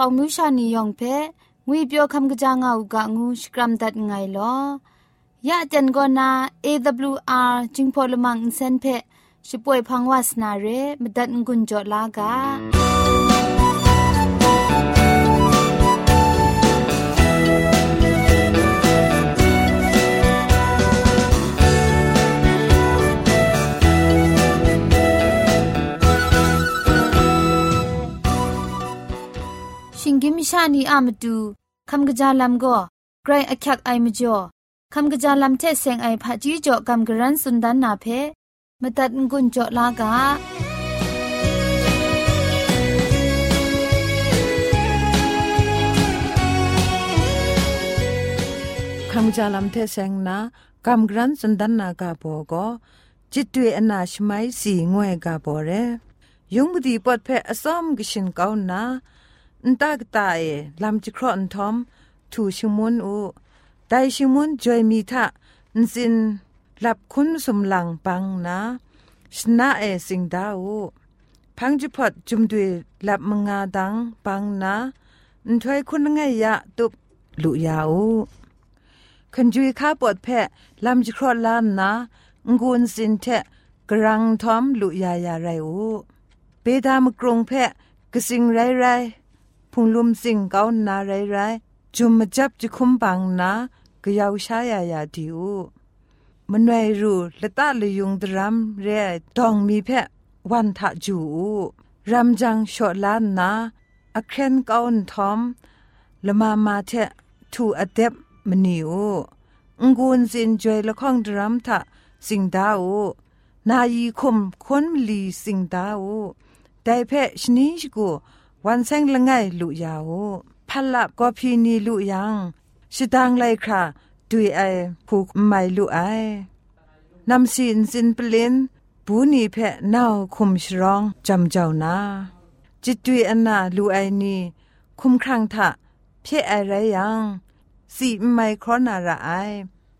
จุรุหุมปองมิวชานียองเพงุยเปียวคำกะจางอูกะงูสกรัมดัดไงลอยะจันกอนา AWR จิงพอลมังอินเซนเพช่วยพังวาสนาเรมดัดงุนจอลากา ชานีอามตูคำกะจาลัมก็ไกรอักยักไอมจ่อคำกะจาลัมเทเซงไอผาจีจ่อคำกะรันสุนดันนาเพมตัดงุนจ่อลากาคำจาลัมเทเซงนากำกรันสุนดันนากาโบก็จิตวยอนาชไมสีงวยกาโบเรยุงบดีปอดเพอซ้อมกิชินเกานา อันตากตาเอลำจิครอนทอมถูชิมุนอูไดชิมุนจอยมีทะอันสินหลับคุณสมหลังปังนะชนะเอสิงดาวพังจิพอดจุมดุยหลับมงาดังปังนะอันถอยคุณไงยะตุบลุยาวคันจุยข้าปวดแพะลำจิครอลานนะงวนสินเทะกรังทอมลุยายาไรอูเปดามกรงแพะกสิงไรไร พุงลุมสิงเกานาไรไรจุมมาจับจะคุมปังนากยาวชายายาดิวมันไวรูละตา le ยุงดรัมเรดองมีเพะวันทะจูรัมจังชอลานนาอเครนเกาอนทอมละมามาเททูอเดบมนิวงกูนสินจอยละข้องดรัมทะสิงดาวนายีคมคนมลีสิงดาวแต่เพะชนิชกู วันแซงละไงลุยาวพัลละก็พีนีลุยังชิดังไลคราดุยไอผูกไม่ลุไอนำสินสินเปลินบูนีเพะนาวคุมชรองจำเจ้านาจิตดุยอนาลุไอนีคุมครังทะเพะอะไรยังสีไม่ครอนาระไอ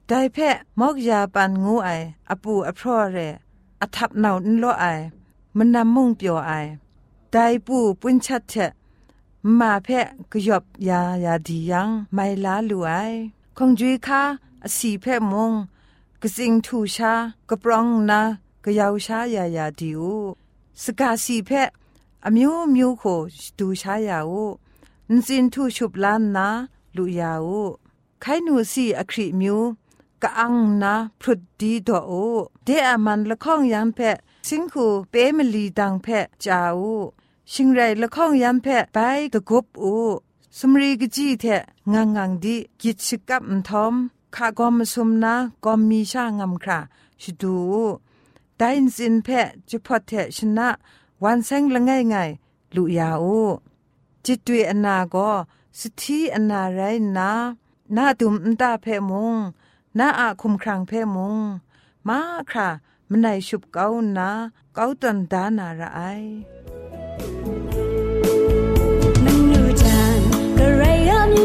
ได้เพะมอกยาปันงูไออปูอพรอเรอทับเนานโลไอมันนำมุ่งเปียวไอ ได้ปูปุ้นชัดเถะมาเพะกยบยายาดียังไม่ลาลูไอคงจุยคาสีเพะมงกสิงทูชากระปรองนากยาวชายายาดิวสกาสีเพะอมิวมิวโคดูชายาวนสินทูชุบลานนาลุยาวไขนูสีอคริมิวกะอังนาพรุดดีดโอเดอามันละ ชิงคูเลีดังเพะจาวชิงไรละข้องยันเพะไปตะกบอูสมรีกจีเทงังงังดีกิจชกับมทอมข้ากอมสมนากอมมีช่างำคราชดูได้ยินสินเพะจะพอเทชนะวันแสงละไงไงลุยาอูจิตวยอนาก็สถีอนาไรนานาตุมตาเพมงนาอาคุมครังเพมงมาครามันในชุบเก้านาเก้าตันดานาระไอ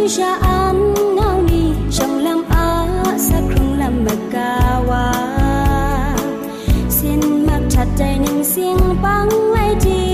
pagkasiyaan na ni siyang lama sa krong lamagawa sin magchat day ning sing pang lai di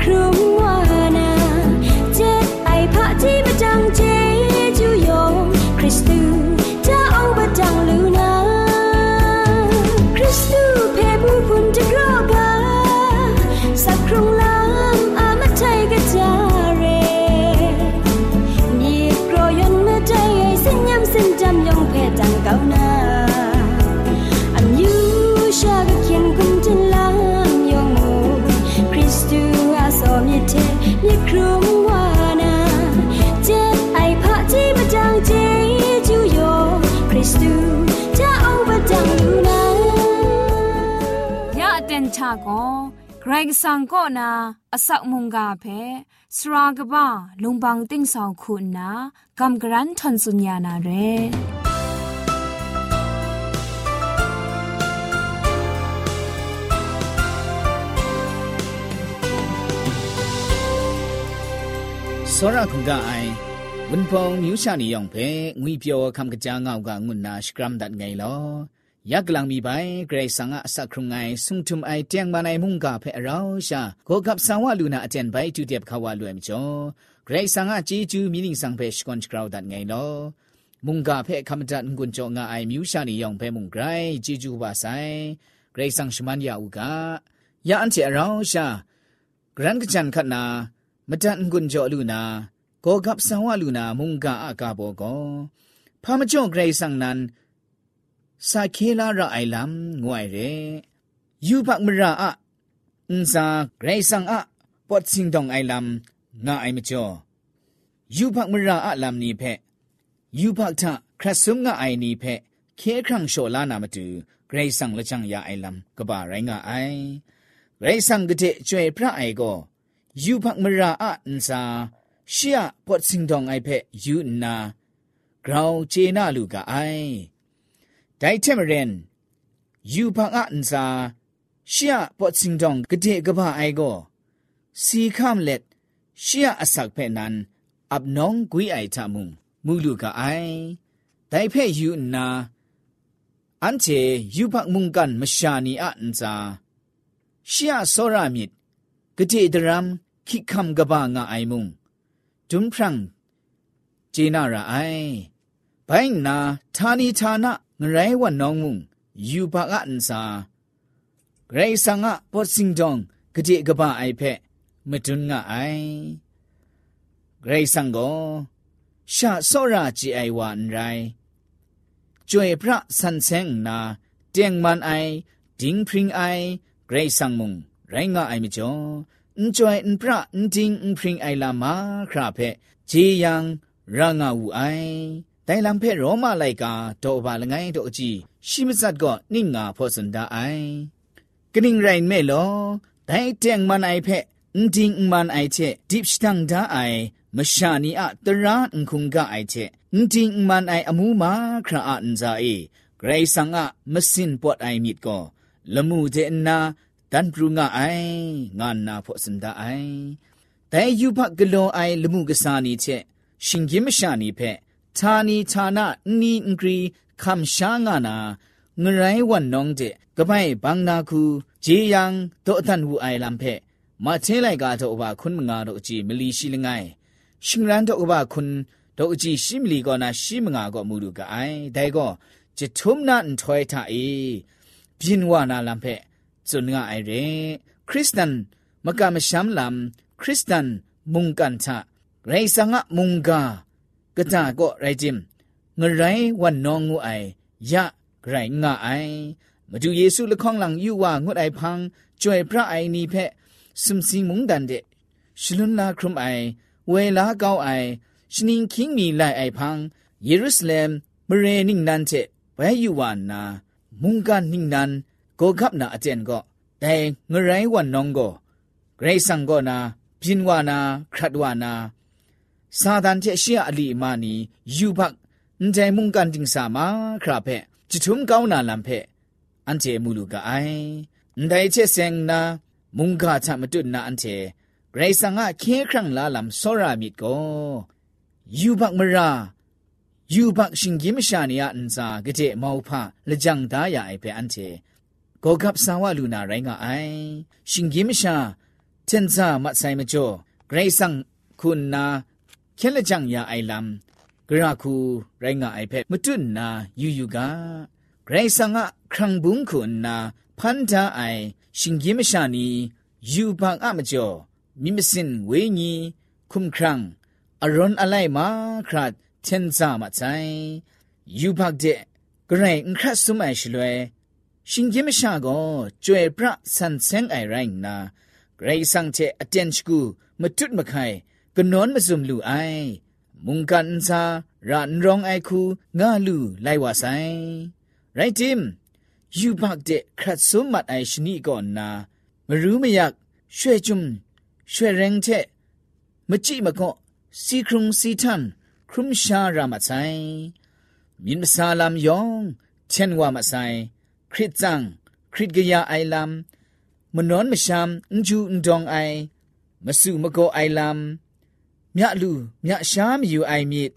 Crew ကောဂရိုင်းဆောင်ကောနာအဆောက်မုန်ကဖဲစရာကဘာလုံပန်းတင်းဆောင်ခုနာကမ်ဂရန်ထွန်စုညာနာရဲစောရခုံကအိုင်ဝန်ဖုံမြူရှာနေယောင်ဖဲငွေပြောခမ်ကကြာငောက်ကငွနာစကရမ်ဒတ်ငိုင်လော ยักลังมีใบเกรสังอาสักครุงไงสุงทุมไอเตียงมาในมุงกาเพอเราชาโกกับสังวาลูนาอาจารย์ใบจุเดียบขาวาลวยมจ่อเกรสังอาจีจูมีนิงสังเพชกอนกราวดัดไงลอมุงกาเพคำจัดกุญจงาไอมิวชานิยองเพมุงไกรจีจูบาไซเกรสังชมันยาอุกายาอันเจเราชากรันกจันขนามาจันกุญจอลูนาโกกับสังวาลูนามุงกาอากาโบกอพามจ่อเกรสังนั้น စာခေလာရအိုင်လမ်ငွိုင်ရဲယူပတ်မရာအအန်စာဂရိတ်ဆန်အပတ်စင်တောင်အိုင်လမ်ငါအိုင်မကျော်ယူပတ်မရာအလမ်နီဖက်ယူပတ်ထခရဆုံငါအိုင်နီဖက်ခဲခန့်လျှော်လာနာမတူဂရိတ်ဆန်လချန်ယာအိုင်လမ်ကဘာရိုင်းငါအိုင်ဂရိတ်ဆန်ကတဲ့ကျွေဖရအိုင်ကိုယူပတ်မရာအအန်စာရှီယပတ်စင်တောင်အိုင်ဖက်ယူနာဂရောင်ချေနာလူကအိုင် ဒိုင်ချမရင်ယူဖန်အန်စာရှီယပတ်စင်တောင်ကတဲ့ကဘာအိုင်ကိုစီခမ်လက်ရှီယအစက်ဖက်နန်အပ်နောင်ဂွိအိုင်ချမှုမူလူကအိုင်ဒိုင်ဖက်ယူနာအန်ချေယူဖတ်မုန်ကန်မရှာနီအန်စာရှီယစောရမစ်ကတဲ့ဒရမ်ခိခမ်ကဘာငါအိုင်မုန်ဒုံဖရန်ဂျေနာရာအိုင်ဘိုင်နာဌာနီဌာန ငရိုင်းဝနောင်းမုန်ယူပါကအန်စာဂရိဆာငါပေါ်စင်တောင်ကတိကပအိုက်ဖက်မတွန်းငါအိုင်ဂရိဆန်ကိုရှာစောရာကြည်အိုင်ဝန်ရိုင်းကျွေပရဆန်ဆင်းနာទៀងမန်အိုင်ဒင်းပရင်အိုင်ဂရိဆန်မုန်ရိုင်းငါအိုင်မကျော်အန်ကျွိုင်အန်ပရအန်တင်းအန်ပရင်အိုင်လာမာခရာဖက်ဂျေယံရငါဝူအိုင် တိုင်လံဖဲရောမလိုက်ကတော့ဘာလငိုင်းတော့အကြည့်ရှိမစတ်ကနိငါဖောစန်တာအိုင်ကနင်းရိုင်းမဲလောဒိုင်တန်မန်အိုင်ဖဲအန်တင်းမန်အိုင်ချက်ဒီပစတန်ဒါအိုင်မရှာနီအတရာငုံကအိုက်ချက်အန်တင်းမန်အိုင်အမူမာခရာအန်ဇာအေဂရိဆန်ကမစင်ပွတ်အိုင်မြစ်ကောလမှုတဲ့နာတန်ပရူငါအိုင်ငါနာဖို့စန်တာအိုင်တဲယူဖတ်ကလွန်အိုင်လမှုကစားနီချက်ရှင်ကြီးမရှာနီဖက် นีเพทานีทานะนีอิงกรีคำชางานาเงไรวันน้องเจกะไปบังนาคูเจยังโตตันหูไอลัมเพมาเทไลกาโตอบาคุณมงาโตจีมลีชิลงไงชิงรันโตอบาคุณโตจีชิมลีกอนาชิมงาก็มูดูกะไอแต่ก็จะทุมนันถอยทาเอบินวานาลัมเพจุนงาไอเรคริสตันมกามชัมลัมคริสตันมุงกันทะไรสังะมุงกา กะตาก็ไรจิมงไรวันนองงูไอยะไรงะไอมาดูเยซูละข้องหลังยูว่างดไอพังจวยพระไอนีเพสุมสิงมุงดันเดชลุนลาครุมไอเวลาเกาไอชนิงคิงมีไลไอพังเยรูซาเล็มมเรนิงนันเจไปยูวานามุงกันนิงนันก็ขับนาอาเจนก็แต่งไรวันนองก็ไรสังก็นาพินวานาครัดวานา ซาดันเจเชียอลีมานียูบักนใจมุงกันดิงสามาคราเพจิทุมก้าวนาลัมเพอันเจมูลูกาไอนไดเชเซงนามุงกาชะมตุนนาอันเจไกรสังอะเคครั้งลาลัมโซรามิดโกยูบักมรายูบักชิงกิมชานียอันซากะเจมาวพาละจังดายาไอเปอันเจကိုကပ်ဆာဝလူနာရိုင်းကအိုင်ရှင်ဂိမရှာတန်ဇာမဆိုင်မကျော်ဂရိတ်ဆန်ခုနာ ခဲလက်ကြံရအိုင်လမ်ဂရခုရိုင်းကအိုင်ဖက်မတွနာယူယူကဂရိတ်ဆန်ကခရံဘုံခုနာဖန်တာအိုင်ရှင်ဂိမရှာနီယူဘန်အမကျော်မိမစင်ဝေညီခုမ်ခရံအရွန်အလိုက်မာခရတ်တန်ဇာမဆိုင်ယူဘတ်တဲ့ဂရိတ်ခရဆုမိုင်ရှလွဲရှင်ကြီးမရှာကိုကျွဲပြဆန်ဆန်းအိုင်ရိုင်းနာဂရိဆန်ချေအတန်ချကူမတွတ်မခိုင် กนอนมาซุมลูไอ มุงกันซารันรองไอคูงาลูไลวาไซไรจิมยูบักเดครัดซุมมัดไอชนีก่อนนามรู้ไม่อยากช่วยจุมช่วยแรงเทมจิมะก็ซีครุงซีทันครุมชารามาไซมินมซาลามยองเช่นว่ามาไซคริตจังคริตกยาไอลามมนอนมชามอุจูอุดองไอมสุมะโกไอลาม မြလူမြရှားမယူအိုင်မြစ်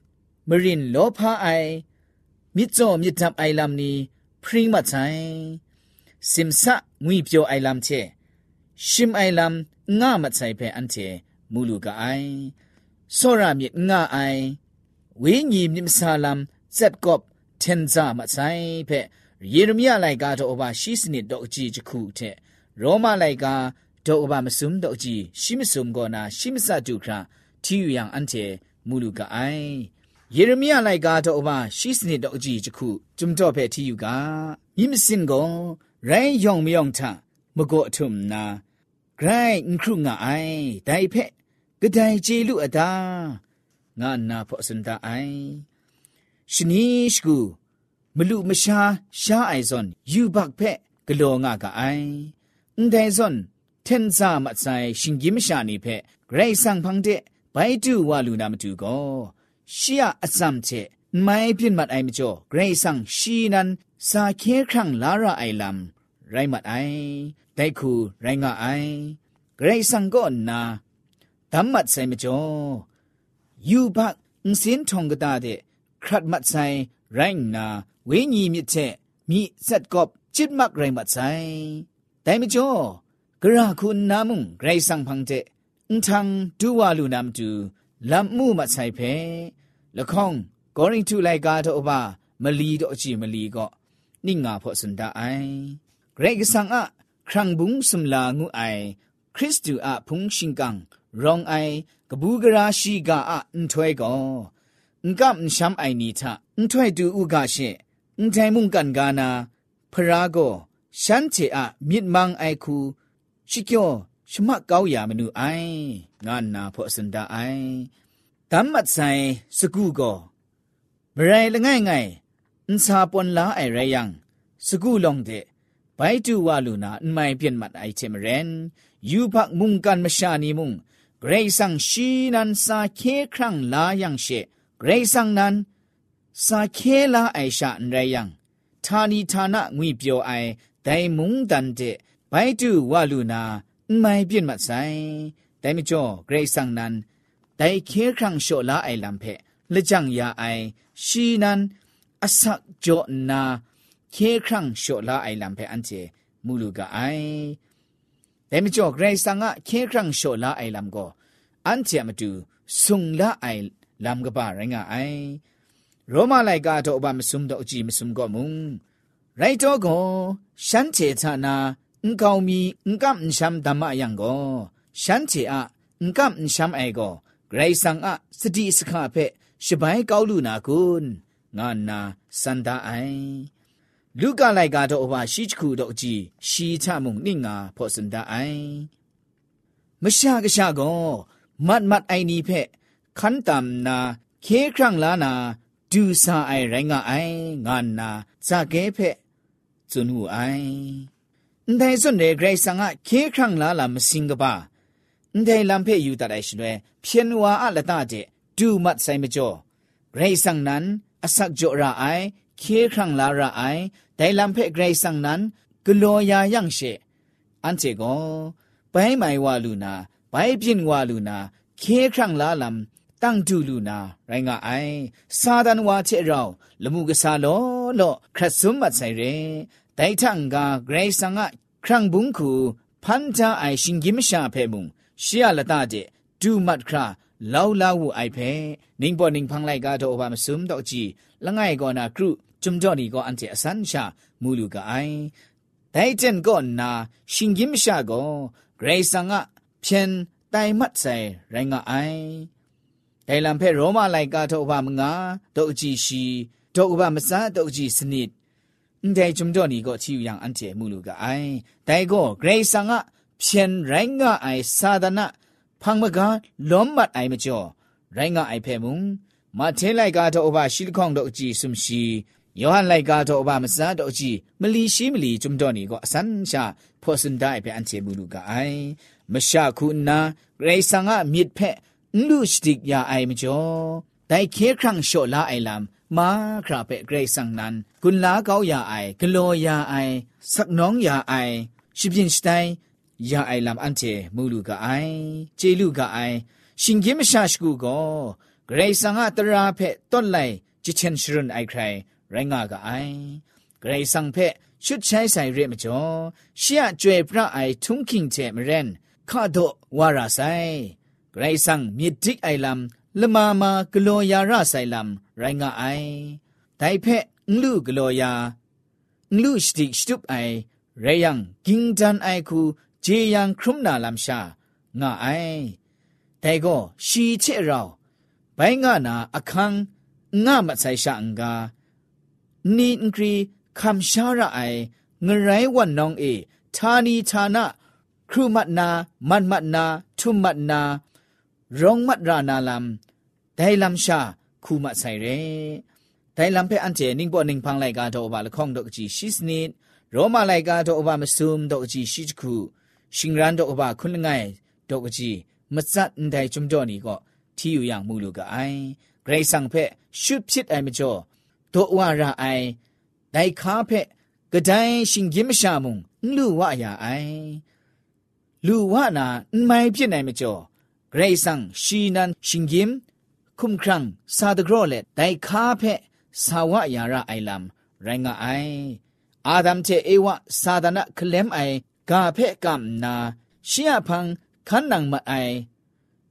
မရင်လောဖာအိုင်မြစ်စောမြစ်တပ်အိုင်လမ်နီဖရင်မဆိုင်စင်ဆာငွေပြောအိုင်လမ်ချေရှင်အိုင်လမ်ငါမဆိုင်ဖဲအန်ချေမူလူကအိုင်စောရမြစ်ငါအိုင်ဝင်းညီမြစ်ဆာလမ်ဇက်ကော့တန်ဇာမဆိုင်ဖဲယေရမိယလိုက်ကတော့အဘရှိစနစ်တော့အကြည့်ချခုတဲ့ရောမလိုက်ကတော့အဘမစုံတော့အကြည့်ရှိမစုံကောနာရှိမစတုခရာ တီယူယန်အန်တေမူလူကအိုင်ယေရမိယလိုက်ကားတော့ဘာရှိစနစ်တော့အကြည့်ချခုကျွမ်တော့ဖဲတီယူကမိမစင်ကောရိုင်းယောင်မယောင်ထမကောအထုမနာဂရိုင်းခရုငါအိုင်ဒိုင်ဖဲဂဒိုင်ဂျေလူအတာငါနာဖို့စန်တာအိုင်ရှင်နီရှ်ကူမလူမရှာရှာအိုင်ဇွန်ယူဘတ်ဖက်ဂလောငါကအိုင်အန်တိုင်ဇွန်တန်ဇာမဆိုင်ရှင်ကြီးမရှာနေဖက်ဂရိတ်ဆန်ဖန်တဲ့ ဘိုင်တူဝလူနာမတူကောရှီယအစမ်ချေမိုင်ပြင်းမတ်အိုင်မကျော်ဂရိတ်ဆန်ရှီနန်စာခဲခန့်လာရအိုင်လမ်ရိုင်းမတ်အိုင်ဒိုက်ခုရိုင်းငါအိုင်ဂရိတ်ဆန်ကောနာဓမ္မတ်ဆိုင်မကျော်ယူဘတ်အင်းစင်ထုံကတာတဲ့ခရတ်မတ်ဆိုင်ရိုင်းနာဝိညာဉ်မြစ်ချက်မိဇက်ကော့ချစ်မတ်ရိုင်းမတ်ဆိုင်တိုင်မကျော်ဂရခုနာမုံဂရိတ်ဆန်ဖန်တဲ့ န်ထန်ဒူဝါလူနမ်တူလမ်မှုမဆိုင်ဖဲလခေါင်ဂေါရင်ထူလိုက်ကားတော့ဘာမလီတော့အချီမလီကော့နိငါဖော့စန်တာအိုင်ဂရိတ်ဆန်အခရန်ဘုံစမ်လာငူအိုင်ခရစ်တူအဖုန်ရှင်ကန်ရောင်အိုင်ကဘူးဂရာရှိကအန်ထွဲကောအန်ကမ်ရှမ်အိုင်နီတာအန်ထွဲတူဥကရှေအန်တိုင်မုန်ကန်ဂါနာဖရာကိုရှန်ချေအမြစ်မန်းအိုင်ခုရှိကျော် ရှမကောက်ရမနုအိုင်ငါနာဖို့စန္ဒအိုင်တမ်မတ်ဆိုင်စကူကိုမရိုင်လငိုင်ငိုင်အန်စာပွန်လာအိုင်ရယံစကူလုံးတဲ့ဘိုင်တူဝလူနာအမိုင်ပြင်းမတ်အိုက်ချေမရန်ယူဖတ်မုန်ကန်မရှာနီမုန်ဂရေဆန်ရှိနန်စာခေခရန့်လာယံရှေဂရေဆန်နန်စာခဲလာအိုင်ရှာန်ရယံဌာနီဌာနငွေပြောအိုင်ဒိုင်မုန်တန်တဲ့ဘိုင်တူဝလူနာ မိုင်ပြင့်မဆိုင်ဒိုင်မကျော်ဂရိတ်ဆန်နန်ဒိုင်ခဲခန့်ရှောလာအိုင်လမ်ဖဲလက်ကြံရအိုင်ရှီနန်အဆက်ကြောနာခဲခန့်ရှောလာအိုင်လမ်ဖဲအန်ချေမူလူကအိုင်ဒိုင်မကျော်ဂရိတ်ဆန်ကခဲခန့်ရှောလာအိုင်လမ်ကိုအန်ချေမတူဆုံလာအိုင်လမ်ကပါရငါအိုင်ရောမလိုက်ကတော့ဘာမစုံတော့အကြည့်မစုံကောမုံရိုက်တော့ကိုရှမ်းချေချနာအန်ကောင်မီအန်ကမ်ရှမ်ဓမ္မယံကို ရှမ်းချေအအန်ကမ်ရှမ်အေကိုဂရိဆန်အစတိစခါဖက်ရှပိုင်ကောက်လူနာကွန်းငါနာစန္ဒအိုင်လူကလိုက်ကတော့ဘာရှိချခုတော့အကြည့်ရှီချမုံနိငါဖောစန္ဒအိုင်မရှာကရှာကိုမတ်မတ်အိုင်နီဖက်ခန်တမ်နာခေခရန့်လာနာဒူစာအိုင်ရိုင်းငါအိုင်ငါနာဇာကဲဖက်ဇွန်ဟူအိုင်အ န်တိုင်စွန်တဲ့ဂရိတ်ဆန်ကခေခန့်လာလာမစင်ကပါအန်တိုင်လမ်ဖေယူတရိုင်ရှင်ရဲဖြန်ဝါအလတာတဲ့ဒူမတ်ဆိုင်မကျော်ဂရိတ်ဆန်နန်အစက်ကြရာအိုင်ခေခန့်လာရာအိုင်ဒိုင်လမ်ဖေဂရိတ်ဆန်နန်ဂလောယာယန့်ရှေအန်ချေကိုဘိုင်းမိုင်ဝါလူနာဘိုင်းပြင်းဝါလူနာခေခန့်လာလမ်တန့်တူလူနာရိုင်းကအိုင်စာဒန်ဝါချေရောင်လမှုကစားလောလောခရတ်စွမ်မတ်ဆိုင်ရဲဒိုင်ထန်ကဂရိတ်ဆန်က ครั้งบุงคูพันจาไอชิงกิมชาเพมุงเชียละตาเจดูมัดคราลาวลาวูไอเพนิงปอนิงพังไลกาโตอบามซุมดอกจีละง่ายกอนาครุจุมจ่อนี่ก็อันเจอสันชามูลูกาไอแต่เจนก็นาชิงกิมชาก็เกรซังอะเพียนไตมัดใส่ไรงะไอแต่ลำเพโรมาไลกาโตอบามงาดอกจีชีดอกอบามซาดอกจีสนิท 在中着你个去养安节目路个哎，带个 grace 啊，偏人啊哎撒的那，胖么个乱么哎么叫，人啊哎偏蒙，马天来个都把西康都记什么西，约翰来个都把么啥都记，么里西么里中着你个三下破身带偏安节目路个哎，么下苦那 grace 啊灭偏，路是的呀哎么叫，带开康小拉哎 lam。 มาคราเปเกรสังนั้นกุลลาเกาอยาไอกโลอยาไอ สักน้องยาไอ ชิบินสไตอยาไอลำอันเทมูลูกาไอ เจลูกาไอ ชิงเกมชาชกูก็เกรสังอาตราเพต้นไลจิเชนชรุนไอใคร ไรงากาไอ เกรสังเพชุดใช้ใส่เรียมจอเชียจวยพระไอทุ่งคิงเทมเรนข้าโดวาราไซเกรสังมีดิกไอลำ လမမာဂလောယာရဆိုင်လမ်ရိုင်းငါအိုင်ဒိုင်ဖက်ငလူဂလောယာငလူစတိစတုပ်အိုင်ရေယံကင်းတန်အိုင်ခုဂျေယံခရုမနာလမ်ရှာငါအိုင်ဒိုင်ကိုရှီချေရောဘိုင်းငါနာအခန်းငါမဆိုင်ရှာငါနီအင်ကရီခမ်ရှာရအိုင်ငရိုင်းဝတ်နောင်းအေဌာနီဌာနခရုမတ်နာမတ်မတ်နာထုမတ်နာ ร้องมัดรานาลำได้ลำชาคูมัดใส่เรတိုင်လမ်ဖဲအန်ချေနင်းပေါ်နင်းဖန်းလိုက်ကတော့ဘာလခေါင်တော့ကြည့်ရှိစနိရောမလိုက်ကတော့ဘာမဆုမ်တော့ကြည့်ရှိချခုရှင်ရန်တော့ဘာခွန်းငိုင်တော့ကြည့်မစတ်န်တိုင်จุမ်တော့နီก็ที่อยู่อย่างมูลูกไอเกรซังเพชุดพิดไอมจ่อตัวว่าระไอไดคาเพกระไดชิงยิมชามุงลู ว่าอย่าไอลูว่านาไม่พิดไอมจ่อเกรซังชีนันชิงยิมคุมครังซาดกรอเลไดคาเพสาวะยาระไอลัมไรงาไออาดัมเจเอวะซาดานะเคลมไอกาเพกัมนาชิอาพังขันนังมาไอ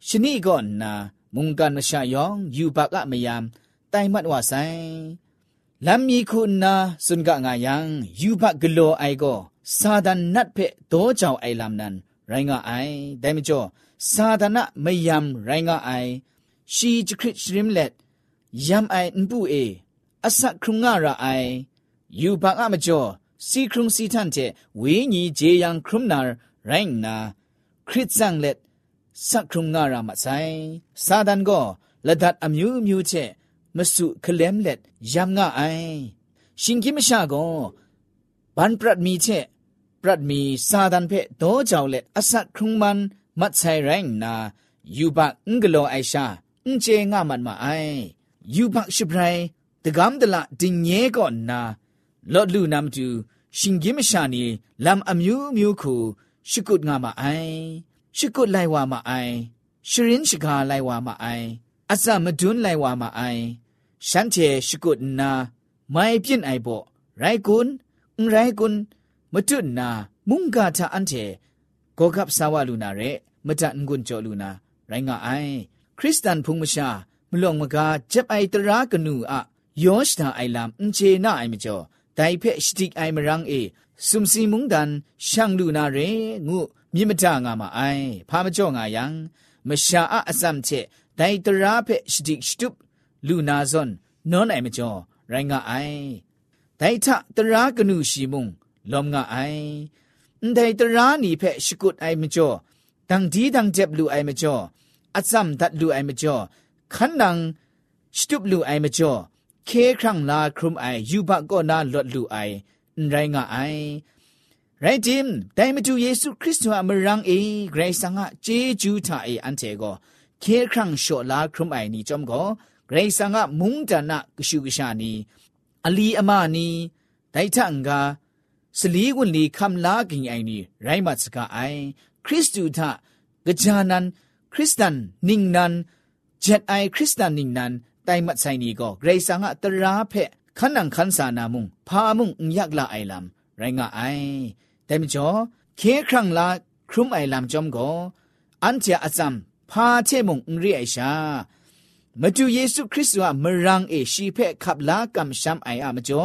ชนีก่อนนามุงกันชายองยูปากะมยามไตมัดว่าไซลำมีคุณนาสุนกะงายังยูปากกโลไอก็ซาดานนัดเพโตเจ้าไอลำนั้นไรงาไอได้มจ่อ ရိုင်းကအိုင်ဒဲမကျော်စာဒနာမယမ်ရိုင်းကအိုင်ရှီဂျခရစ်ရှရင်လက်ယမ်အိုင်န်ပူအေအစခရုငါရာအိုင်ယူဘာကမကျော်စီခရုစီတန်တဲ့ဝေညီဂျေယန်ခရုနာရိုင်းနာခရစ်ဆန်လက်စခရုငါရာမဆိုင်စာဒန်ကိုလဒတ်အမျိုးမျိုးချက်မစုခလမ်လက်ယမ်ငါအိုင်ရှင်ကိမရှာကောဘန်ပရတ်မီချက် ပရတ်မီစာဒန်ဖဲဒေါ်ကြောင့်လက်အစခရုံမန်မတ်ဆိုင်ရိုင်းနာယူပါအင်္ဂလောအိုင်ရှာအင်ချေငါမတ်မအိုင်ယူပါရှိပရိုင်တကမ်ဒလာတင်ငဲကောနာလော့လူနမ်တူရှင်ဂိမရှာနီလမ်အမျိုးမျိုးခုရှိကုတ်ငါမအိုင်ရှိကုတ်လိုက်ဝါမအိုင်ရှရင်ရှိကာလိုက်ဝါမအိုင်အစမဒွန်းလိုက်ဝါမအိုင်ရှမ်းချေရှိကုတ်နာမိုင်ပြင်းအိုင်ဘောရိုင်ကွန်းရိုင်ကွန်း မတုနာမုန်ကာတာအန်တေကိုကပ်ဆာဝလူနာရဲမတန်ငွန်းကြောလူနာရိုင်းငါအိုင်ခရစ်တန်ဖုန်မရှာမလောင်မကာဂျက်အိုင်တရာကနူအယောရှတာအိုင်လမ်အန်ချေနာအိုင်မကျော်ဒိုင်ဖက်စတိအိုင်မရန်းအေစုံစီမုန်ဒန်ရှန်လူနာရဲငုမြင့်မတငါမအိုင်ဖာမကျော်ငါယံမရှာအအစမ်ချက်ဒိုင်တရာဖက်စတိစတုလူနာဇွန်နောနိုင်မကျော်ရိုင်းငါအိုင်ဒိုင်ထတရာကနူရှိမုန် อมจ่อไรงาไอไดทะตรากนูชีมุงลอมงาไอไดตรานีเพสกุดไอมจ่อดังดีดังเจ็บลูไอมจ่ออซัมดัดลูไอมจ่อขันนังสตุปลูไอมจ่อเคครั้งลาครุมไอยูบะก็นาลดลูไอไรงะไอไรจิมแต่มาดูเยซูคริสต์ว่ามรังเอไกรสังะเจจูทาเออันเจโก เคครั้งโชลาครุมไอนี่จอมก็เกรซังะมุงดานะกชูกชานีอลีอมานีไดทังกา สลีกุนลีคำลากิงไอนี่ไรมัสกาไอคริสตูทะกจานันคริสตันนิงนันเจ็ดไอคริสตันนิงนันไตมัดไซนีก็เกรซังะตราเพขันนังขันสานามุงพามุงยักละไอลำไรงะไอแต่มจ่อเคครั้งลาครุมไอลำจอมก็อันเจอาจัมพาเชมุงเรียชามาดูเยซูคริสต์ว่ามรังเอชีเพขับลากำช้ำไออะมจ่อ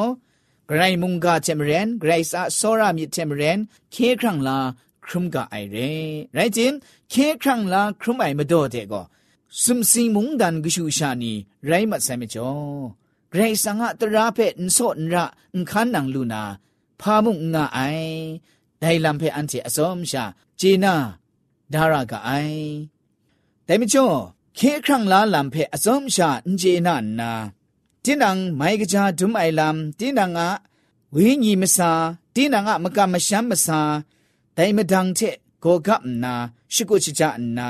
กรมุงกาเทมเรนไกรสะโซรามิเทมเรนเคครั้งลาครุมกาไอเรไรจิมเคครั้งลาครุมไอมาโดเตก็สุมสิงมุงดันกชูชานีไรมัดไซมจ่อเกรซังอะตราเพนโซนระนคันนังลูนาพามุงงาไอไดลัมเพอันเจอสมชาจีนาดารากาไอแต่ไม่จ่อเคครั้งลาลัมเพอสมชาเจนานา တင်းနံမိုင်ကကြဒုမိုင်လမ်တင်းနံငါဝိညာဉ်မစာတင်းနံငါမကမရှမ်းမစာဒိုင်မဒန်းတဲ့ကိုကပ်နာရှိကိုချစ်ချာနာ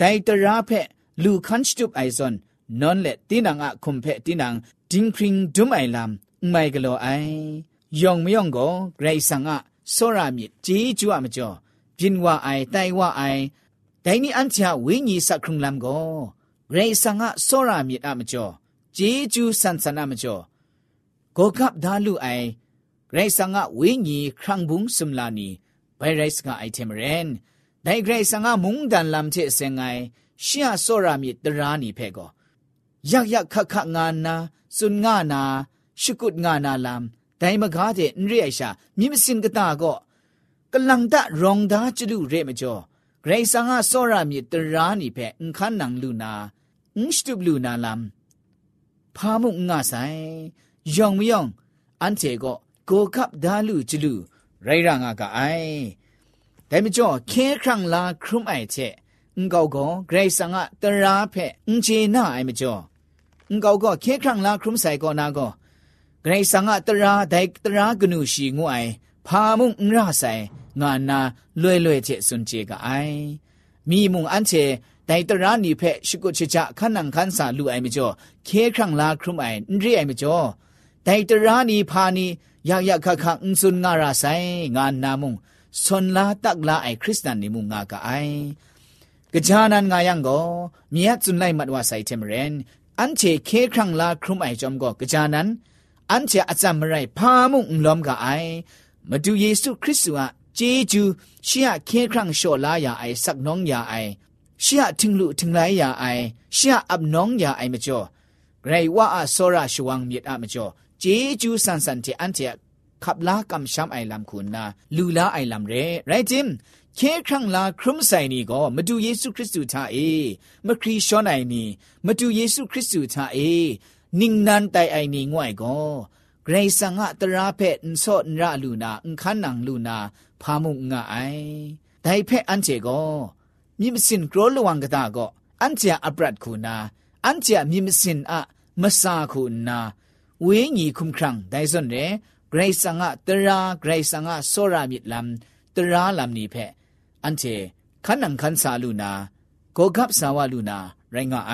ဒိုင်တရာဖက်လူခန့်စတုပ်အိုင်ဇွန်နွန်လက်တင်းနံငါခုံဖက်တင်းနံဒင်းခရင်ဒုမိုင်လမ်မိုင်ကလောအိုင်ယောင်မယောင်ကိုဂရိတ်ဆန်ငါစောရမြစ်ជីကျွအမကျော်ပြင်းဝအိုင်တိုင်ဝအိုင်ဒိုင်နီအန်ချာဝိညာဉ်စခရုံလမ်ကိုဂရိတ်ဆန်ငါစောရမြစ်အမကျော် ဂျေဂျူးဆန်ဆနာမကျော်ဂေါကပ်ဒါလူအိုင်ဂရိတ်ဆန်ကဝိညာဉ်ခရန့်ဘုံစမ်လာနီဘိုင်ရိုက်စကအိုင်တမရန်ဒိုင်ဂရိတ်ဆန်ကမုန်ဒန်လမ်ချေစငိုင်ရှီယာဆောရာမီတရာနီဖဲကောယက်ယက်ခခငါနာစွန်ငါနာရှုကုတ်ငါနာလမ်ဒိုင်မကားတဲ့အင်ရိအရှာမြင့်မစင်ကတာကောကလန်တရောင်သားကျလူရဲမကျော်ဂရိတ်ဆန်ကဆောရာမီတရာနီဖဲအန်ခန်းနန်လူနာအင်းစတုဘလူနာလမ် พามุงงาไซยองมยองอันเจก็โกคับดาลูจลูไรรางากาไอแต่ไม่จ่อเคครั้งลาครุมไอเจงกอกเกรซังอาตราเพอนเจน่าไอไม่จ่องกอกเคครั้งลาครุมไซก็นาก็ไกรสังอะตราไดตรากนูชีงวยพามุงราไซงานาลวยลวยเจสุนเจกะไอมีมุงอันเจ ไดตรานีเพชิกุชิจะขันนังขันสาลูไอมิจ่อเคครั้งลาครุมไอนรีไอมิจ่อไดตรานีพานียากยากคักคักอุสุนงาราไซงานนามุงสนลาตักลาไอคริสตันนิมุงงากะไอกะจานันงายังโกมียจุนไลมัดว่าไซเทมเรนอันเจเคครั้งลาครุมไอจอมก็กะจานันอันเจอาจารย์มไรพามุงลอมกะไอมาดูเยซูคริสต์อะเจจูเชียเคครั้งโชลายาไอสักน้องยาไอ ရှာထင်းလူထင်းလိုက်ရအိုင်ရှာအပ်နောင်းရအိုင်မကျော်ဂရိဝါအစောရရှဝံမြစ်အမကျော်ဂျေဂျူးဆန်ဆန်တီအန်တီခပ်လာကမ်ရှမ်အိုင်လမ်ခုနာလူလာအိုင်လမ်ရဲရိုက်တင်ခဲခန့်လာခရုဆိုင်နီကိုမတူယေရှုခရစ်သူသာအေမခရီရှောနိုင်နီမတူယေရှုခရစ်သူသာအေနင်းနန်တိုင်အိုင်နီငွိုင်ကိုဂရိဆန်ငါတရာဖက်အန်ဆော့နရလူနာအန်ခန်းနန်လူနာဖာမှုငါအိုင်ဒိုင်ဖက်အန်ချေကို ยก็เกรซังะตราเพนโซนระลูนาอุคันนังลูนาพามุงงะไอไดเพอันเจก็มิมสินกรลวังกตาก็อันเจอับรัดคูนาอันเจมิมสินอะมสาคูนาเวญีคุมครังไดซอนเรเกรซังะตราเกรซังะโซรามิดลัมตราลัมนี่เพอันเจขันนังขันสาลูนาโกกับสาวาลูนาไรงะไอ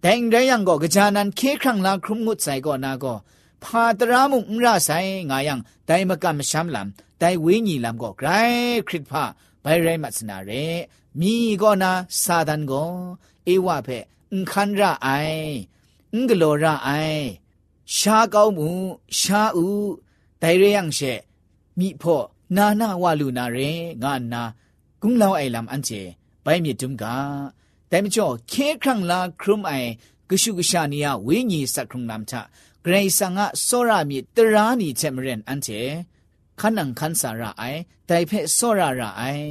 แต่งได้ยังก็กระจานันเคครั้งลาครุมงุดใส่ก็นาก็พาตรามุงราใส่งายังได้มากำช้ำลำได้วิญีลำก็ไกรคริตพา ဘိုင်ရိုင်းမစနာရဲမိကောနာစာဒန်ကိုဧဝဖက်အန်ခန္ရအိုင်အင်္ဂလောရအိုင်ရှားကောင်းမှုရှားဥဒိုင်ရယံရှေမိဖို့နာနာဝလူနာရဲငါနာကုလောင်းအိုင်လမ်အန်ချေဘိုင်မြတုံကတိုင်မချောခဲခန့်လာခရုမိုင်ကရှုကရှာနီယဝိညာဉ်စခရုံနမ်ချဂရေဆာငါစောရမီတရာနီချက်မရင်အန်ချေ ခန္နံခန်းစာရအိုင်တိုင်ဖက်စောရရအိုင်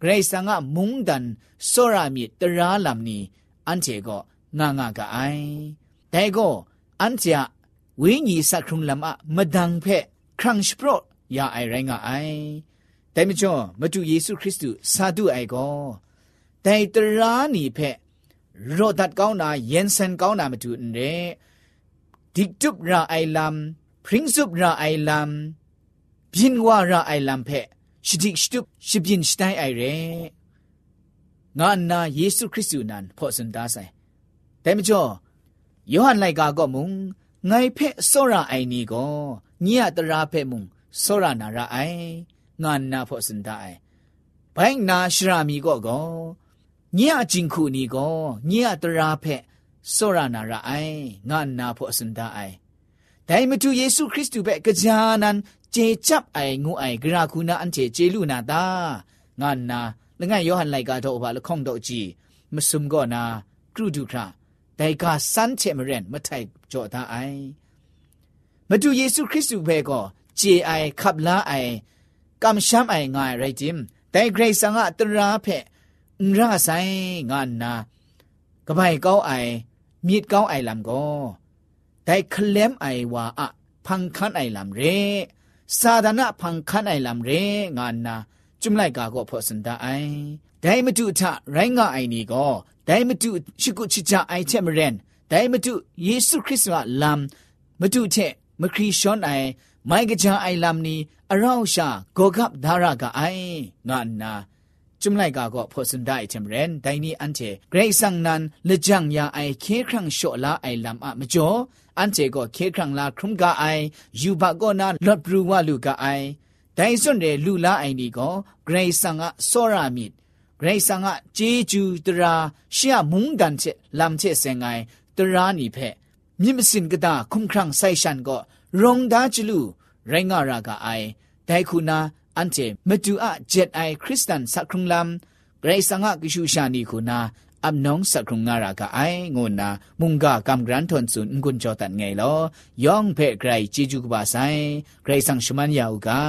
ဂရိတ်စံကမုန်ဒန်စောရမြေတရာလမ်နီအန်ချေကောငါငါကအိုင်တိုင်ကောအန်ချာဝိညာဉ်စခုံလမ်အမဒန်ဖက်ခရန့်စပရော့ရအိုင်ရိုင်းကအိုင်တိုင်မကျော်မတူယေရှုခရစ်တုစာတုအိုင်ကောတိုင်တရာနီဖက်ရော့ဒတ်ကောင်းနာယန်ဆန်ကောင်းနာမတူနဲ့ဒီတုပရာအိုင်လမ်ပရင်းစုပရာအိုင်လမ် บินว่าระไอลำเพะชิดิชุบชิบินชไตไอเรงานนาเยซูคริสต์นั้นพอสันดาใส่แต่ไม่จอยอหันไลกาก็มุงไงเพะโซระไอนี่ก็เนี่ยตราเพะมุงโซระนาระไองานนาพอสันดาไอไปนาชรามีก็ก็เนี่ยจิงคูนี่ก็เนี่ยตราเพะโซระนาระไองานนาพอสันดาไอ ဒါအိုင်ဒိုင်မတူယေရှုခရစ်တုပဲကြာနန်เจจับไองูไอกราคูนาอันเจเจลูนาตางานนาละงั้นยอหันไลกาโตอบาละข้องโตจีมสุมก็นากรูดูคราแต่กาสันเชมเรนมาไทยจ่อตาไอมาดูเยซูคริสต์เบก็เจไอขับลาไอกำช้ำไองายไรจิมแต่เกรซังอะตราเพนราไซงานนากบ ายเก้าไอมีดเก้าไอลำก็แต่เคลมไอว่าอะพังคันไอลำเรစာဒနာဖန်ခန်အိုင်လမ်ရေငါနာจุมไลกาก็พอสันดาไอไดมตุทะไรงาไอนี่ก็ไดมตุชิกุชิจาไอเชมเรนไดมตุเยซูคริสต์ว่าลัมมตุเชมคริชอนไอไมกะจาไอลัมนี่อราวชาโกกับดารากาไองานาจุมไลกาก็พอสันดาไอเชมเรนไดนี่อันเทเกรซังนันเลจังยาไอเคครั้งโชลาไอลัมอะมจ่อ อันเจก็เคครั้งลาครุมกาไอยูบะก็นาลอดบรูวาลูกาไอဒိုင်စွန်တဲ့လူလာအိုင်ဒီကိုဂရိဆန်ကစောရမစ်ဂရိဆန်ကဂျေဂျူတရာရှီယမုန်ဒန်ချက်လမ်ချက်စင်ငိုင်တရာနီဖက်မြင့်မစင်ကတာခုံခရန့်ဆိုင်ရှန်ကိုရုံဒါချလူရိုင်းငါရာကအိုင်ဒိုင်ခုနာအန်တေမတူအဂျက်အိုင်ခရစ်စတန်စခရုံလမ်ဂရိဆန်ကကိရှူရှာနီခုနာ อับน้องสักครุงงารากาไองนนามุงกากำกรันทนสุนกุนจอตันไงลอย่องเพ่ไกรจีจูกบาไซไกรสังชมันยาวกา